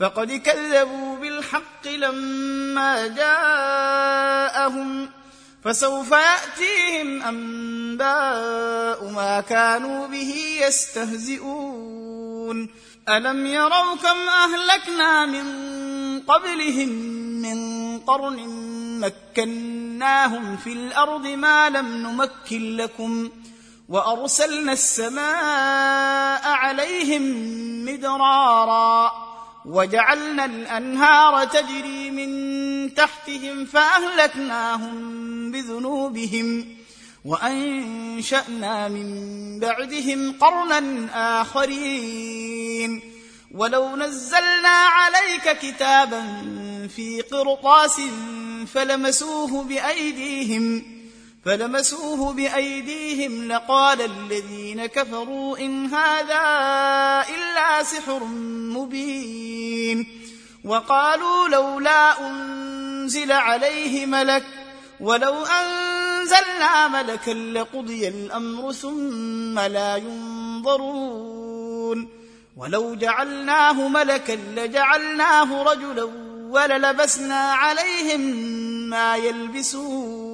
فقد كذبوا بالحق لما جاءهم فسوف يأتيهم أنباء ما كانوا به يستهزئون. ألم يروا كم أهلكنا من قبلهم من قرن مكناهم في الأرض ما لم نمكن لكم وأرسلنا السماء عليهم مدرارا وجعلنا الأنهار تجري من تحتهم فأهلكناهم بذنوبهم وأنشأنا من بعدهم قرنا آخرين. ولو نزلنا عليك كتابا في قرطاس فلمسوه بأيديهم فلمسوه بأيديهم لقال الذين كفروا إن هذا إلا سحر مبين وقالوا لولا أنزل عليه ملك ولو أنزلنا ملكا لقضي الأمر ثم لا ينظرون ولو جعلناه ملكا لجعلناه رجلا وللبسنا عليهم ما يلبسون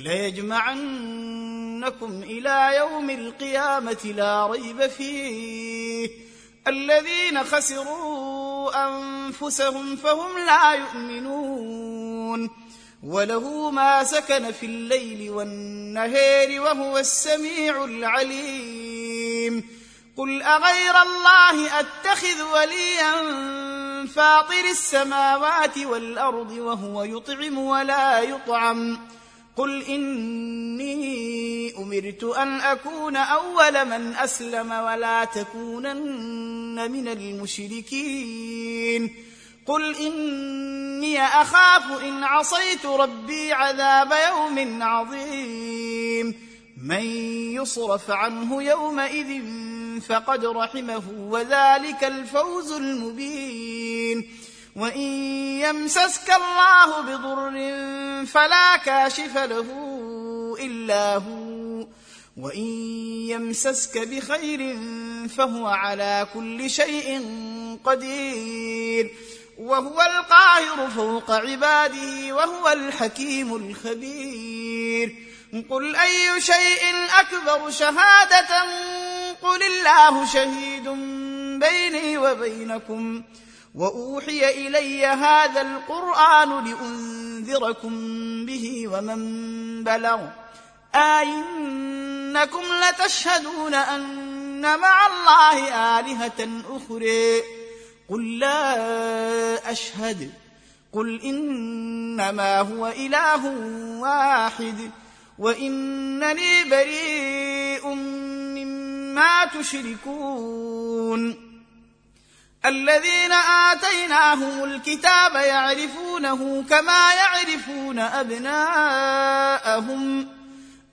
ليجمعنكم إلى يوم القيامة لا ريب فيه. الذين خسروا أنفسهم فهم لا يؤمنون. وله ما سكن في الليل والنهار وهو السميع العليم. قل أغير الله أتخذ وليا فاطر السماوات والأرض وهو يطعم ولا يطعم. قل إني أمرت أن أكون أول من أسلم ولا تكونن من المشركين. قل إني أخاف إن عصيت ربي عذاب يوم عظيم. من يصرف عنه يومئذ فقد رحمه وذلك الفوز المبين. وإن يمسسك الله بضر فلا كاشف له إلا هو. وإن يمسسك بخير فهو على كل شيء قدير. وهو القاهر فوق عباده وهو الحكيم الخبير. قل أي شيء أكبر شهادة؟ قل الله شهيد بيني وبينكم. وأوحي إلي هذا القرآن لأنذركم به ومن بلغ. أئنكم لتشهدون أن مع الله آلهة أخرى. قل لا أشهد. قل إنما هو إله واحد. وإنني بريء مما تشركون. الذين آتيناهم الكتاب يعرفونه كما يعرفون أبناءهم.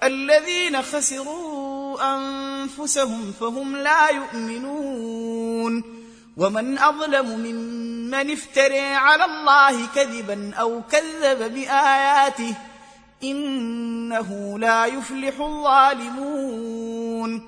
الذين خسروا أنفسهم فهم لا يؤمنون. ومن أظلم ممن افتري على الله كذبا أو كذب بآياته إنه لا يفلح الظالمون.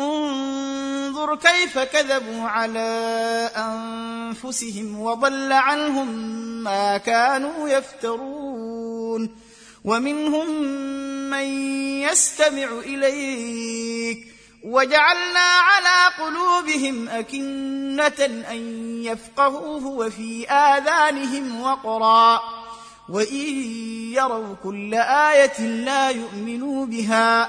انظر كيف كذبوا على أنفسهم وضل عنهم ما كانوا يفترون. ومنهم من يستمع إليك. وجعلنا على قلوبهم أكنة أن يفقهوه وفي آذانهم وقرا. وإن يروا كل آية لا يؤمنوا بها.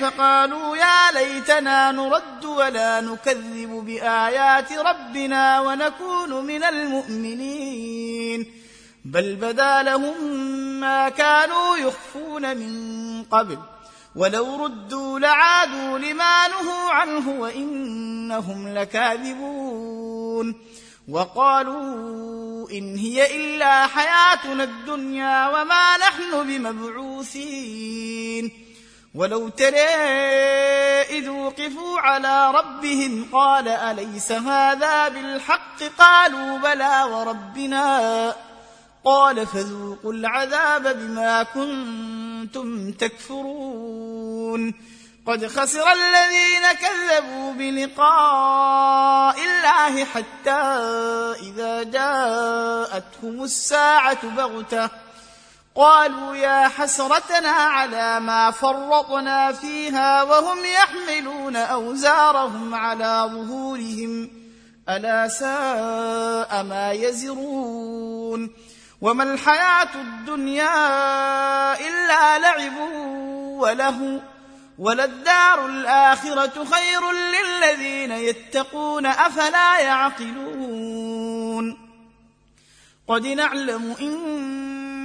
فقالوا يا ليتنا نرد ولا نكذب بآيات ربنا ونكون من المؤمنين. بل بدا لهم ما كانوا يخفون من قبل. ولو ردوا لعادوا لما نهوا عنه وإنهم لكاذبون. وقالوا إن هي إلا حياتنا الدنيا وما نحن بمبعوثين. ولو ترى إذ وقفوا على ربهم قال أليس هذا بالحق؟ قالوا بلى وربنا. قال فذوقوا العذاب بما كنتم تكفرون. قد خسر الذين كذبوا بلقاء الله حتى إذا جاءتهم الساعة بغتة. قالوا يا حسرتنا على ما فرطنا فيها وهم يحملون أوزارهم على ظهورهم. ألا ساء ما يزرون. وما الحياة الدنيا إلا لعب وله. وللدار الآخرة خير للذين يتقون أفلا يعقلون. قد نعلم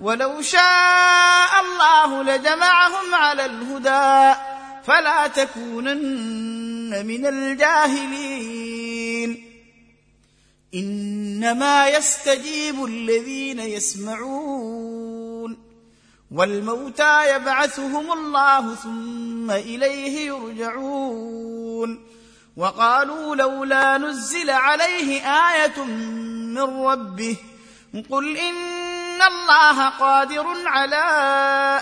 ولو شاء الله لجمعهم على الهدى فلا تكونن من الجاهلين. إنما يستجيب الذين يسمعون والموتى يبعثهم الله ثم إليه يرجعون. وقالوا لولا نزل عليه آية من ربه قل إن الله قادر على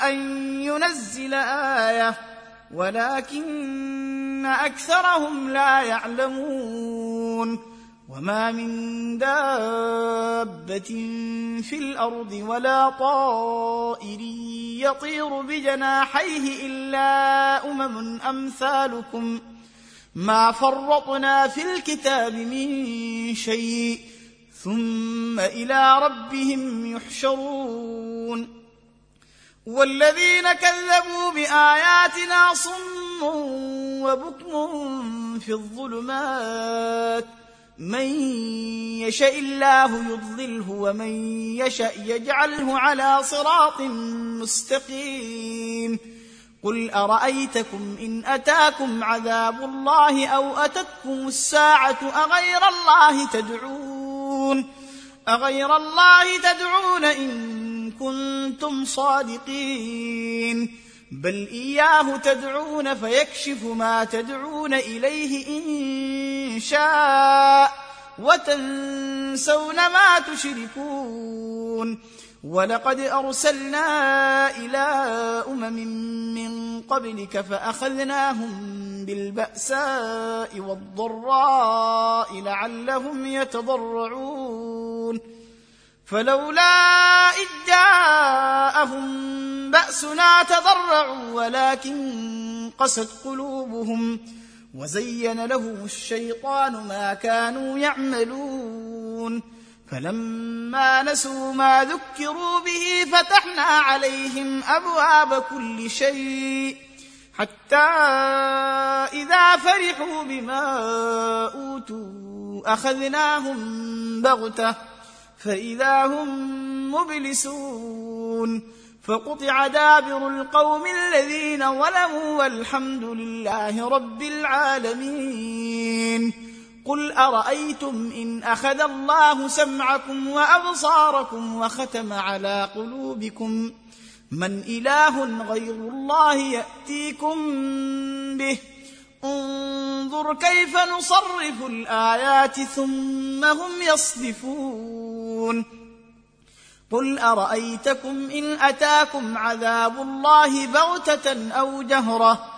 ان ينزل إيه ولكن اكثرهم لا يعلمون وما من دابه في الأرض ولا طائر يطير بجناحيه الا امم امثالكم ما فرطنا في الكتاب من شيء ثم إلى ربهم يحشرون. والذين كذبوا بآياتنا صم وبكم في الظلمات. من يشاء الله يضلله ومن يشاء يجعله على صراط مستقيم. قل أرأيتكم إن أتاكم عذاب الله أو أتتكم الساعة أغير الله تدعون؟ أغير الله تدعون إن كنتم صادقين بل إياه تدعون فيكشف ما تدعون إليه إن شاء وتنسون ما تشركون ولقد أرسلنا إلى أمم من قبلك فأخذناهم بالبأساء والضراء لعلهم يتضرعون. فلولا إذ جاءهم بأسنا تضرعوا ولكن قست قلوبهم وزين لهم الشيطان ما كانوا يعملون. فلما نسوا ما ذكروا به فتحنا عليهم أبواب كل شيء حتى إذا فرحوا بما أوتوا أخذناهم بغتة فإذا هم مبلسون فقطع دابر القوم الذين ظلموا والحمد لله رب العالمين قل أرأيتم إن أخذ الله سمعكم وأبصاركم وختم على قلوبكم من إله غير الله يأتيكم به انظر كيف نصرف الآيات ثم هم يصدفون قل أرأيتكم إن أتاكم عذاب الله بغتة أو جهرة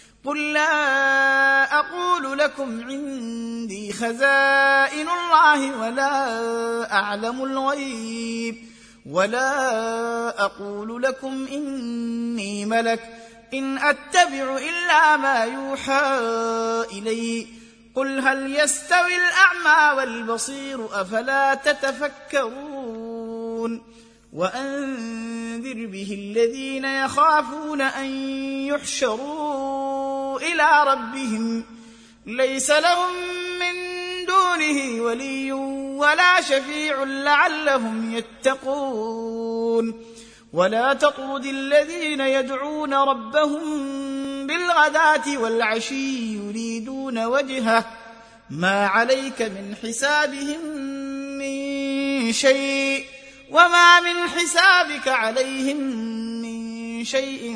قل لا أقول لكم عندي خزائن الله ولا اعلم الغيب ولا أقول لكم اني ملك ان اتبع الا ما يوحى الي قل هل يستوي الاعمى والبصير افلا تتفكرون وانذر به الذين يخافون ان يحشروا إلى ربهم. ليس لهم من دونه ولي ولا شفيع لعلهم يتقون. ولا تطرد الذين يدعون ربهم بالغداة والعشي يريدون وجهه. ما عليك من حسابهم من شيء وما من حسابك عليهم من شيء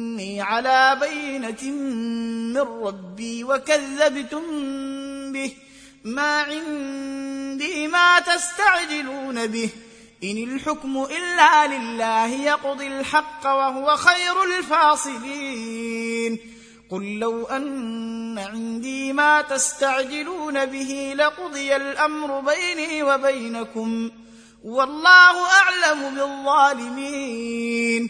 اني على بينة من ربي وكذبتم به. ما عندي ما تستعجلون به. إن الحكم إلا لله يقضي الحق وهو خير الفاصلين. قل لو أن عندي ما تستعجلون به لقضي الأمر بيني وبينكم. والله أعلم بالظالمين.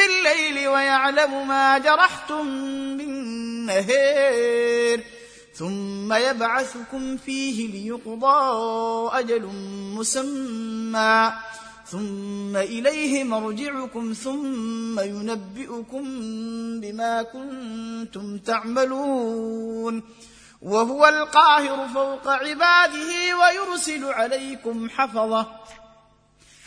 بالليل ويعلم ما جرحتم بالنهار ثم يبعثكم فيه ليقضى أجل مسمى. ثم إليه مرجعكم ثم ينبئكم بما كنتم تعملون. وهو القاهر فوق عباده ويرسل عليكم حفظه.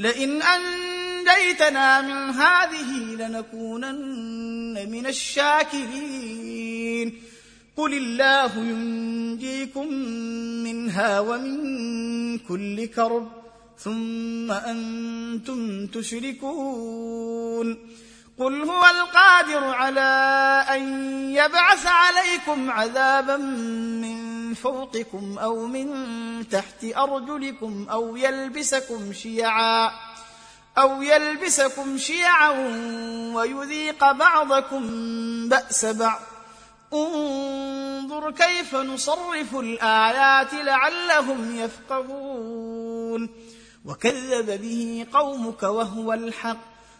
لئن أنجيتنا من هذه لنكونن من الشاكرين. قل الله ينجيكم منها ومن كل كرب ثم أنتم تشركون. قل هو القادر على أن يبعث عليكم عذابا من فوقكم أو من تحت أرجلكم أو يلبسكم شيعا أو يلبسكم شيعا ويذيق بعضكم بأس بعض. انظر كيف نصرف الآيات لعلهم يفقهون. وكذب به قومك وهو الحق.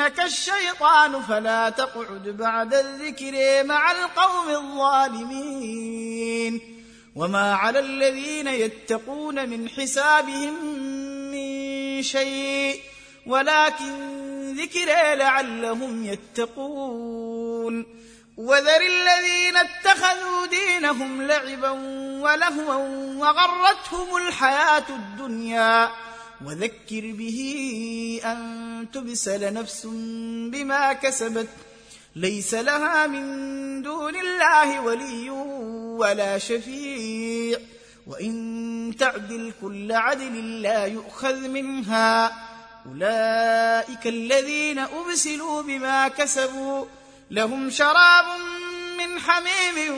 ينسينك الشيطان فلا تقعد بعد الذكر مع القوم الظالمين وما على الذين يتقون من حسابهم من شيء ولكن ذكرى لعلهم يتقون وذر الذين اتخذوا دينهم لعبا ولهوا وغرتهم الحياة الدنيا وذكر به أن تبسل نفس بما كسبت. ليس لها من دون الله ولي ولا شفيع. وإن تعدل كل عدل لا يؤخذ منها. أولئك الذين أبسلوا بما كسبوا. لهم شراب من حميم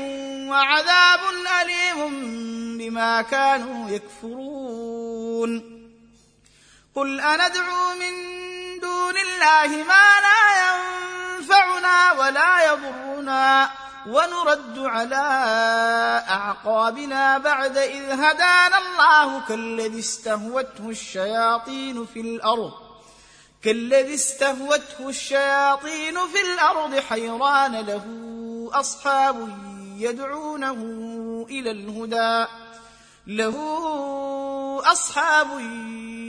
وعذاب أليم بما كانوا يكفرون. قل أندعو من دون الله ما لا ينفعنا ولا يضرنا ونرد على أعقابنا بعد إذ هدانا الله كالذي استهوته الشياطين في الأرض كالذي استهوته الشياطين في الأرض حيران له أصحاب يدعونه إلى الهدى له أصحاب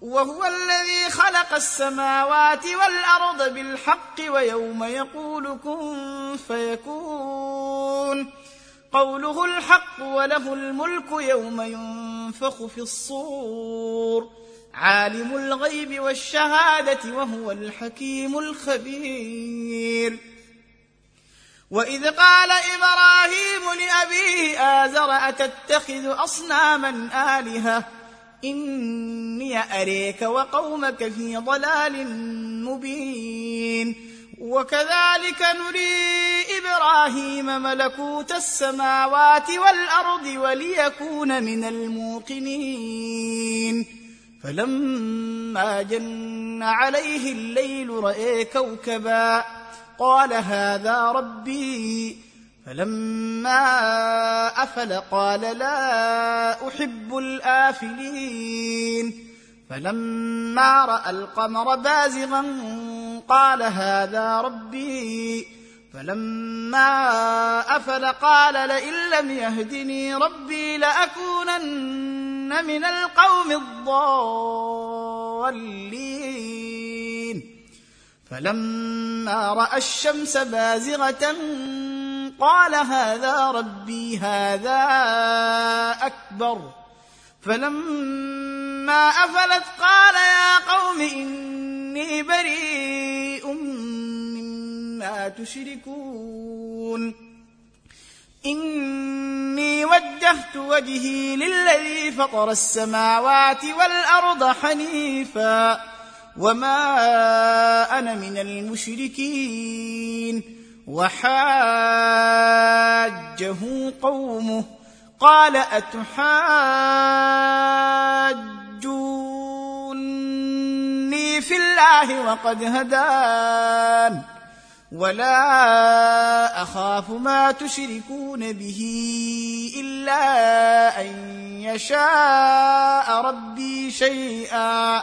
وهو الذي خلق السماوات والأرض بالحق ويوم يقول كن فيكون. قوله الحق وله الملك يوم ينفخ في الصور. عالم الغيب والشهادة وهو الحكيم الخبير. وإذ قال إبراهيم لأبيه آزر أتتخذ أصناما آلهة؟ إني أريك وقومك في ضلال مبين. وكذلك نري إبراهيم ملكوت السماوات والأرض وليكون من الموقنين. فلما جن عليه الليل رأى كوكبا قال هذا ربي فلما أفل قال لا أحب الآفلين. فلما رأى القمر بازغا قال هذا ربي. فلما أفل قال لئن لم يهدني ربي لأكونن من القوم الضالين. فلما رأى الشمس بازغة قال هذا ربي هذا أكبر. فلما أفلت قال يا قوم إني بريء مما تشركون. إني وجهت وجهي للذي فطر السماوات والأرض حنيفا وما أنا من المشركين. وحاجه قومه قال أتحاجوني في الله وقد هدان ولا أخاف ما تشركون به إلا أن يشاء ربي شيئا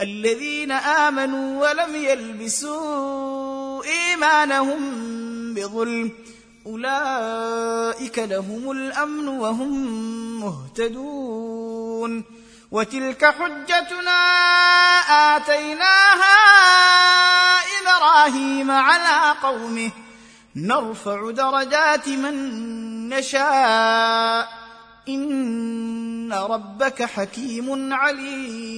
الذين آمنوا ولم يلبسوا إيمانهم بظلم أولئك لهم الأمن وهم مهتدون وتلك حجتنا آتيناها إبراهيم على قومه نرفع درجات من نشاء إن ربك حكيم عليم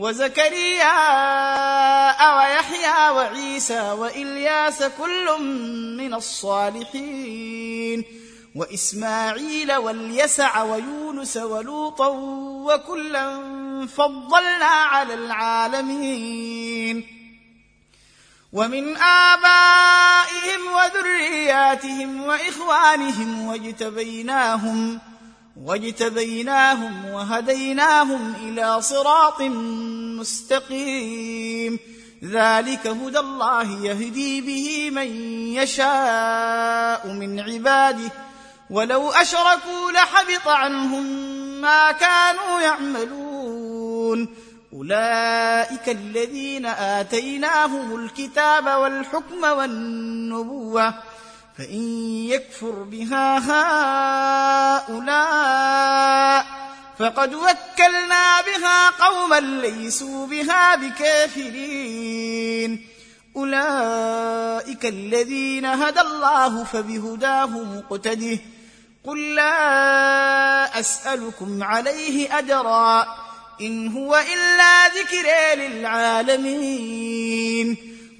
وزكريا ويحيى وعيسى وإلياس كل من الصالحين وإسماعيل واليسع ويونس ولوطا وكلا فضلنا على العالمين ومن آبائهم وذرياتهم وإخوانهم واجتبيناهم واجتبيناهم وهديناهم إلى صراط مستقيم ذلك هدى الله يهدي به من يشاء من عباده ولو اشركوا لحبط عنهم ما كانوا يعملون اولئك الذين اتيناهم الكتاب والحكم والنبوه فإن يكفر بها هؤلاء فقد وكلنا بها قوما ليسوا بها بكافرين. أولئك الذين هدى الله فبهداه مقتده. قل لا أسألكم عليه أجرا إن هو إلا ذكر للعالمين.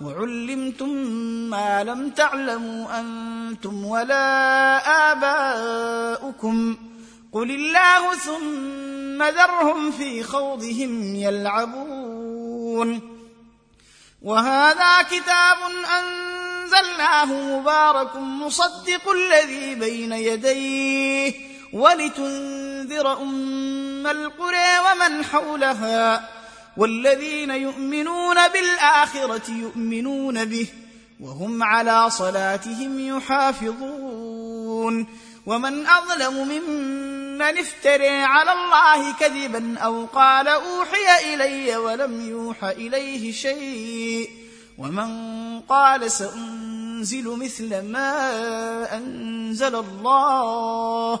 وعلمتم ما لم تعلموا أنتم ولا آباؤكم. قل الله ثم ذرهم في خوضهم يلعبون. وهذا كتاب أنزلناه مبارك مصدق الذي بين يديه. ولتنذر أم القرى ومن حولها. والذين يؤمنون بالآخرة يؤمنون به وهم على صلاتهم يحافظون. ومن أظلم ممن افتري على الله كذبا أو قال أوحي إلي ولم يوح إليه شيء. ومن قال سأنزل مثل ما أنزل الله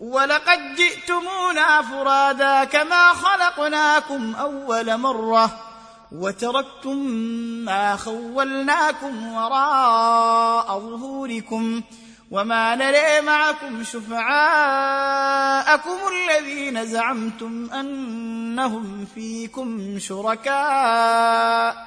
ولقد جئتمونا فرادا كما خلقناكم أول مرة وتركتم ما خولناكم وراء ظهوركم وما نري معكم شفعاءكم الذين زعمتم أنهم فيكم شركاء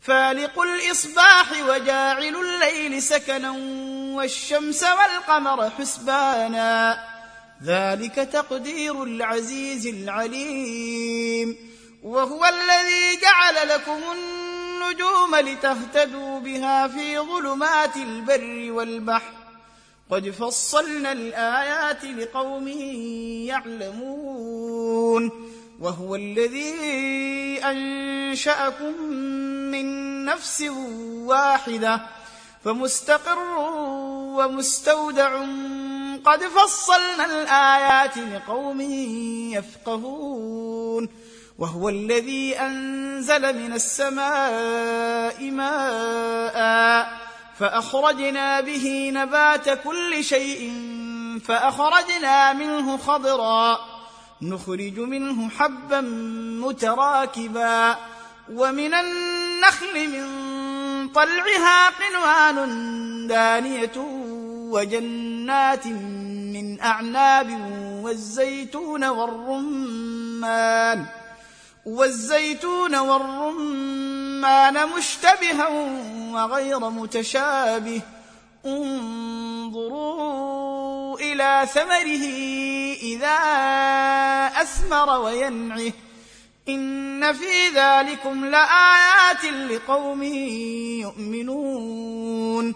فالق الإصباح وجاعل الليل سكنا والشمس والقمر حسبانا. ذلك تقدير العزيز العليم. وهو الذي جعل لكم النجوم لتهتدوا بها في ظلمات البر والبحر. قد فصلنا الآيات لقوم يعلمون. وهو الذي أنشأكم من نفس واحدة فمستقر ومستودع قد فصلنا الآيات لقوم يفقهون وهو الذي أنزل من السماء ماء فأخرجنا به نبات كل شيء فأخرجنا منه خضرا نخرج منه حبا متراكبا ومن النخل من طلعها قنوان دانية وجنات من أعناب والزيتون والرمان والزيتون والرمان مشتبها وغير متشابه انظروا إلى ثمره إذا أثمر وينعه إن في ذلكم لآيات لقوم يؤمنون.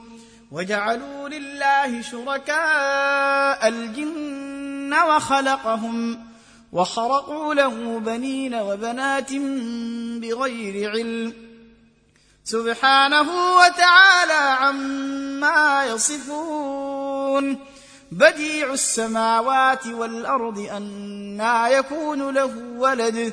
وجعلوا لله شركاء الجن وخلقهم وخرقوا له بنين وبنات بغير علم. سبحانه وتعالى عما يصفون. بديع السماوات والأرض أنا يكون له ولد.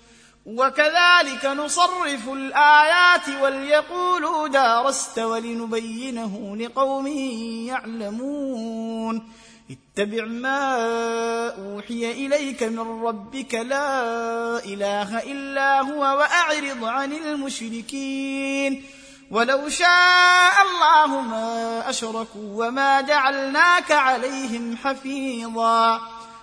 وكذلك نصرف الآيات وليقولوا دارست ولنبينه لقوم يعلمون. اتبع ما أوحي إليك من ربك لا إله إلا هو وأعرض عن المشركين. ولو شاء الله ما أشركوا وما جعلناك عليهم حفيظا.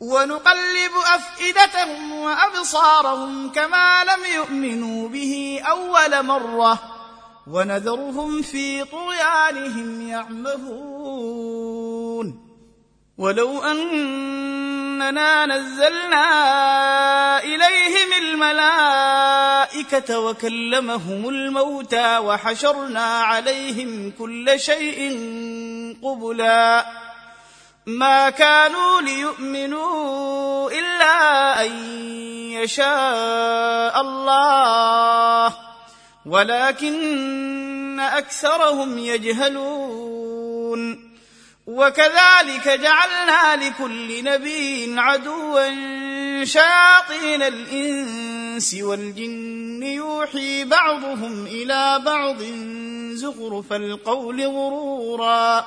ونقلب أفئدتهم وأبصارهم كما لم يؤمنوا به أول مرة ونذرهم في طغيانهم يعمهون. ولو أننا نزلنا إليهم الملائكة وكلمهم الموتى وحشرنا عليهم كل شيء قبلا ما كانوا ليؤمنوا إلا أن يشاء الله ولكن أكثرهم يجهلون. وكذلك جعلنا لكل نبي عدوا شياطين الإنس والجن يوحي بعضهم إلى بعض زخرف القول غرورا.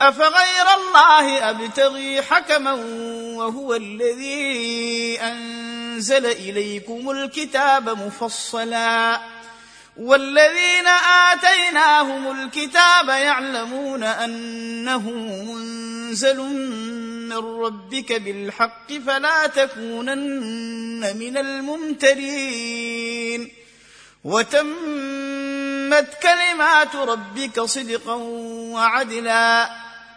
أفغير الله أبتغي حكما وهو الذي أنزل إليكم الكتاب مفصلا. والذين آتيناهم الكتاب يعلمون أنه منزل من ربك بالحق فلا تكونن من الممترين. وتمت كلمات ربك صدقا وعدلا.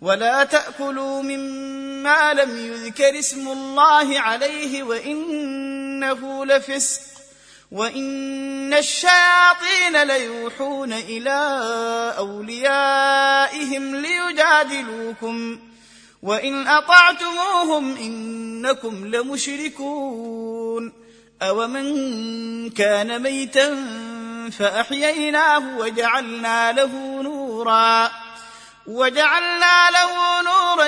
ولا تأكلوا مما لم يذكر اسم الله عليه وإنه لفسق وإن الشياطين ليوحون إلى أوليائهم ليجادلوكم وإن أطعتموهم إنكم لمشركون اومن كان ميتا فأحييناه وجعلنا له نورا وجعلنا له نورا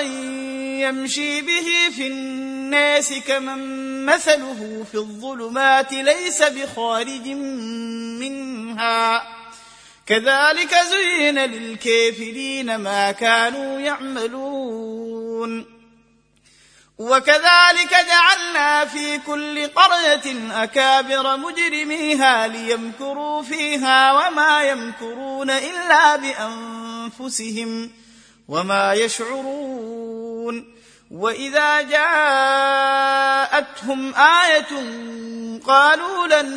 يمشي به في الناس كمن مثله في الظلمات ليس بخارج منها. كذلك زين للكافرين ما كانوا يعملون. وكذلك جعلنا في كل قرية أكابر مجرميها ليمكروا فيها وما يمكرون إلا بانفسهم وما يشعرون وإذا جاءتهم آية قالوا لن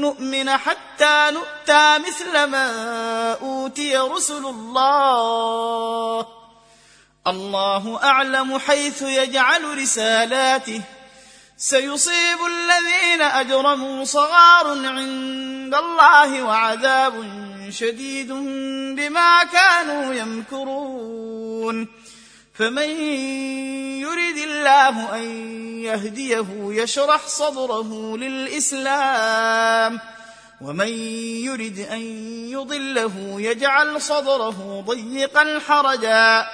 نؤمن حتى نؤتى مثل ما أوتي رسل الله. الله أعلم حيث يجعل رسالاته. سيصيب الذين أجرموا صغار عند الله وعذاب شديد بما كانوا يمكرون. فمن يرد الله أن يهديه يشرح صدره للإسلام ومن يرد أن يضله يجعل صدره ضيقا حرجا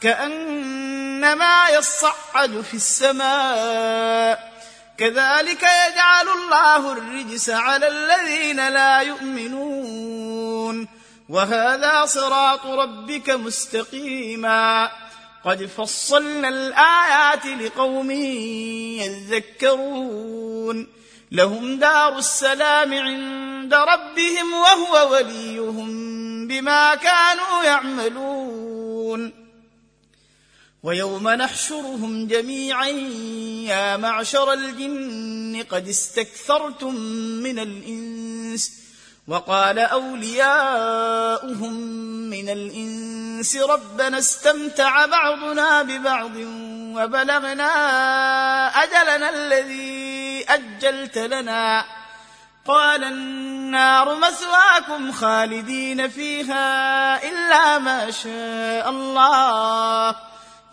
كأنما يصعد في السماء. كذلك يجعل الله الرجس على الذين لا يؤمنون. وهذا صراط ربك مستقيما. قد فصلنا الآيات لقوم يذكرون. لهم دار السلام عند ربهم وهو وليهم بما كانوا يعملون. ويوم نحشرهم جميعا يا معشر الجن قد استكثرتم من الإنس وقال أولياؤهم من الإنس ربنا استمتع بعضنا ببعض وبلغنا أجلنا الذي أجلت لنا. قال النار مثواكم خالدين فيها إلا ما شاء الله.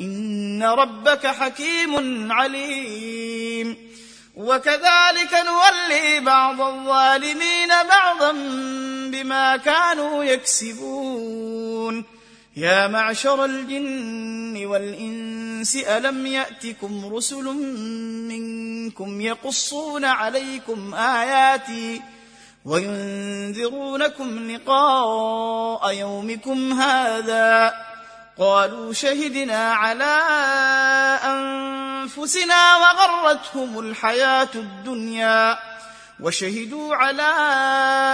إن ربك حكيم عليم. وكذلك نولي بعض الظالمين بعضا بما كانوا يكسبون. يا معشر الجن والإنس ألم يأتكم رسل منكم يقصون عليكم آياتي وينذرونكم لقاء يومكم هذا قالوا شهدنا على أنفسنا وغرتهم الحياة الدنيا وشهدوا على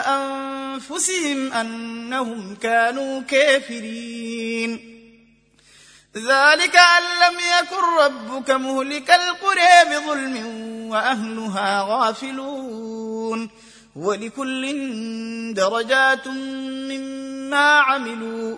أنفسهم أنهم كانوا كافرين. ذلك أن لم يكن ربك مهلك القرى بظلم وأهلها غافلون. ولكل درجات مما عملوا.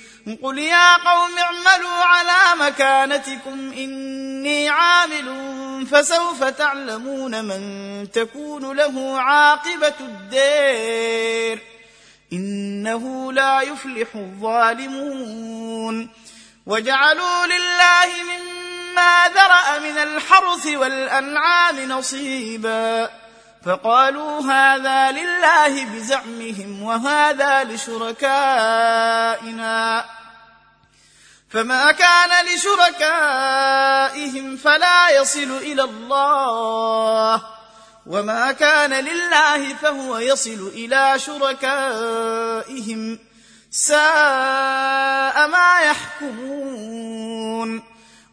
قل يا قوم اعملوا على مكانتكم اني عامل فسوف تعلمون من تكون له عاقبه الدير انه لا يفلح الظالمون وجعلوا لله مما ذرا من الحرث والانعام نصيبا فقالوا هذا لله بزعمهم وهذا لشركائنا. فما كان لشركائهم فلا يصل إلى الله وما كان لله فهو يصل إلى شركائهم. ساء ما يحكمون.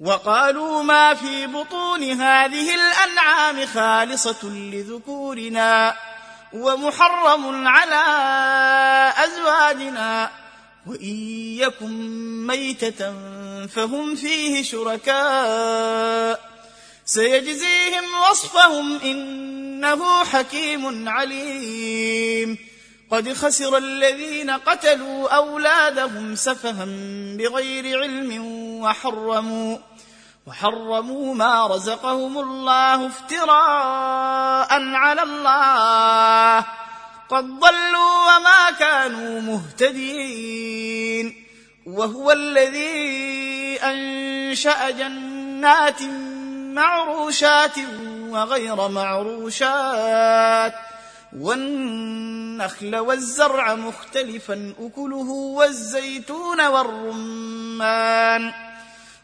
وقالوا ما في بطون هذه الأنعام خالصة لذكورنا ومحرم على أزواجنا وإن يكن ميتة فهم فيه شركاء سيجزيهم وصفهم إنه حكيم عليم قد خسر الذين قتلوا أولادهم سفها بغير علم وحرموا وحرموا ما رزقهم الله افتراء على الله. قد ضلوا وما كانوا مهتدين. وهو الذي أنشأ جنات معروشات وغير معروشات. والنخل والزرع مختلفا أكله والزيتون والرمان.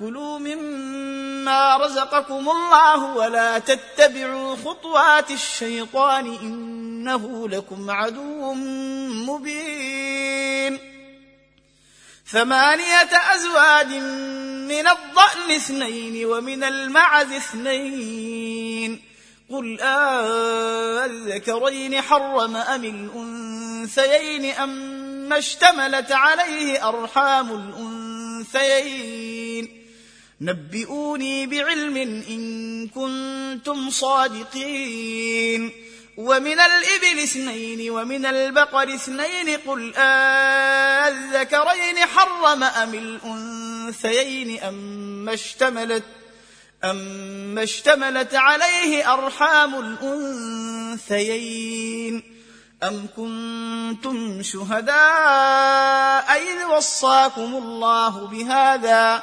كلوا مما رزقكم الله ولا تتبعوا خطوات الشيطان إنه لكم عدو مبين. ثمانية أزواج من الضأن اثنين ومن المعز اثنين. قل آذكرين حرم أم الأنثيين اما اشتملت عليه أرحام الأنثيين. نبئوني بعلم إن كنتم صادقين. ومن الإبل اثنين ومن البقر اثنين قل أذكرين حرم أم الأنثيين؟ اما اشتملت اما اشتملت عليه أرحام الأنثيين؟ أم كنتم شهداء إذ وصاكم الله بهذا؟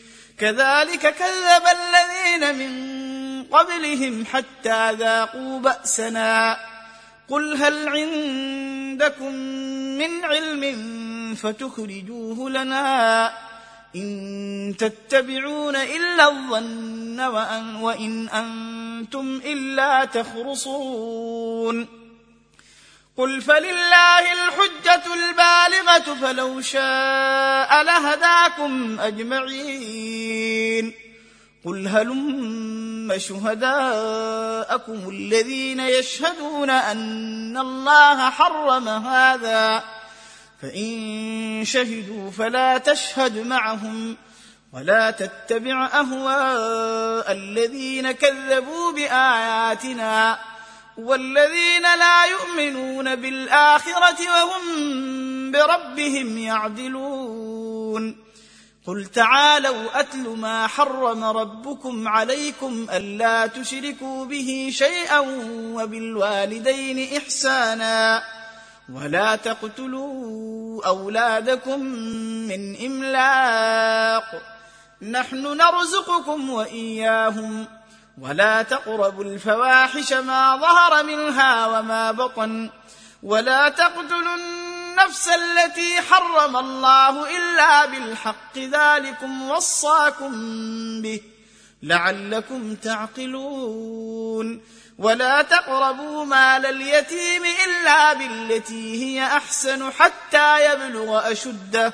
كذلك كذب الذين من قبلهم حتى ذاقوا بأسنا. قل هل عندكم من علم فتخرجوه لنا إن تتبعون إلا الظن وان أنتم إلا تخرصون. قل فلله الحجة البالغة فلو شاء لهداكم أجمعين. قل هلم شهداءكم الذين يشهدون أن الله حرم هذا. فإن شهدوا فلا تشهد معهم ولا تتبع أهواء الذين كذبوا بآياتنا. والذين لا يؤمنون بالآخرة وهم بربهم يعدلون. قل تعالوا أتل ما حرم ربكم عليكم ألا تشركوا به شيئا وبالوالدين إحسانا ولا تقتلوا أولادكم من إملاق. نحن نرزقكم وإياهم ولا تقربوا الفواحش ما ظهر منها وما بطن ولا تقتلوا النفس التي حرم الله إلا بالحق ذلكم وصاكم به لعلكم تعقلون ولا تقربوا مال اليتيم إلا بالتي هي أحسن حتى يبلغ أشده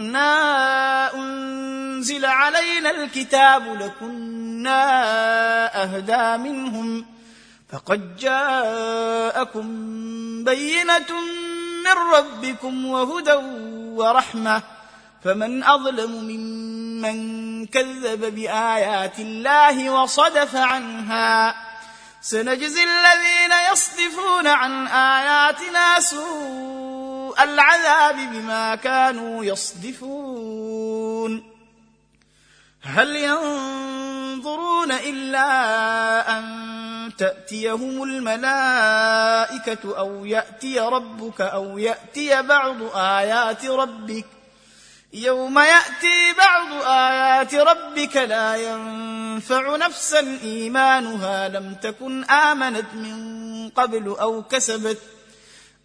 أنا انزل علينا الكتاب لكنا اهدى منهم فقد جاءكم بينه من ربكم وهدى ورحمه فمن اظلم ممن كذب بايات الله وصدف عنها سنجزي الذين يصدفون عن اياتنا سوء العذاب بما كانوا يصدفون. هل ينظرون إلا أن تأتيهم الملائكة أو يأتي ربك أو يأتي بعض آيات ربك؟ يوم يأتي بعض آيات ربك لا ينفع نفسا إيمانها. لم تكن آمنت من قبل أو كسبت.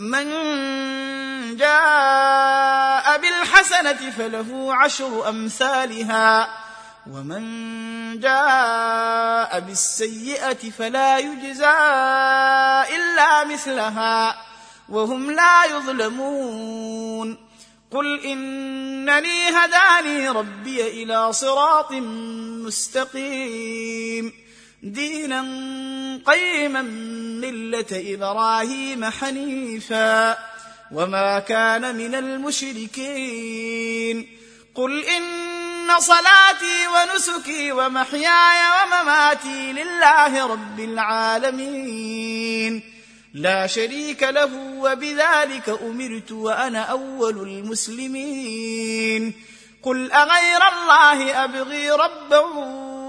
من جاء بالحسنة فله عشر أمثالها ومن جاء بالسيئة فلا يجزى إلا مثلها وهم لا يظلمون. قل إنني هداني ربي إلى صراط مستقيم. دينا قيما ملة إبراهيم حنيفا وما كان من المشركين. قل إن صلاتي ونسكي ومحياي ومماتي لله رب العالمين. لا شريك له وبذلك أمرت وأنا أول المسلمين. قل أغير الله أبغي ربا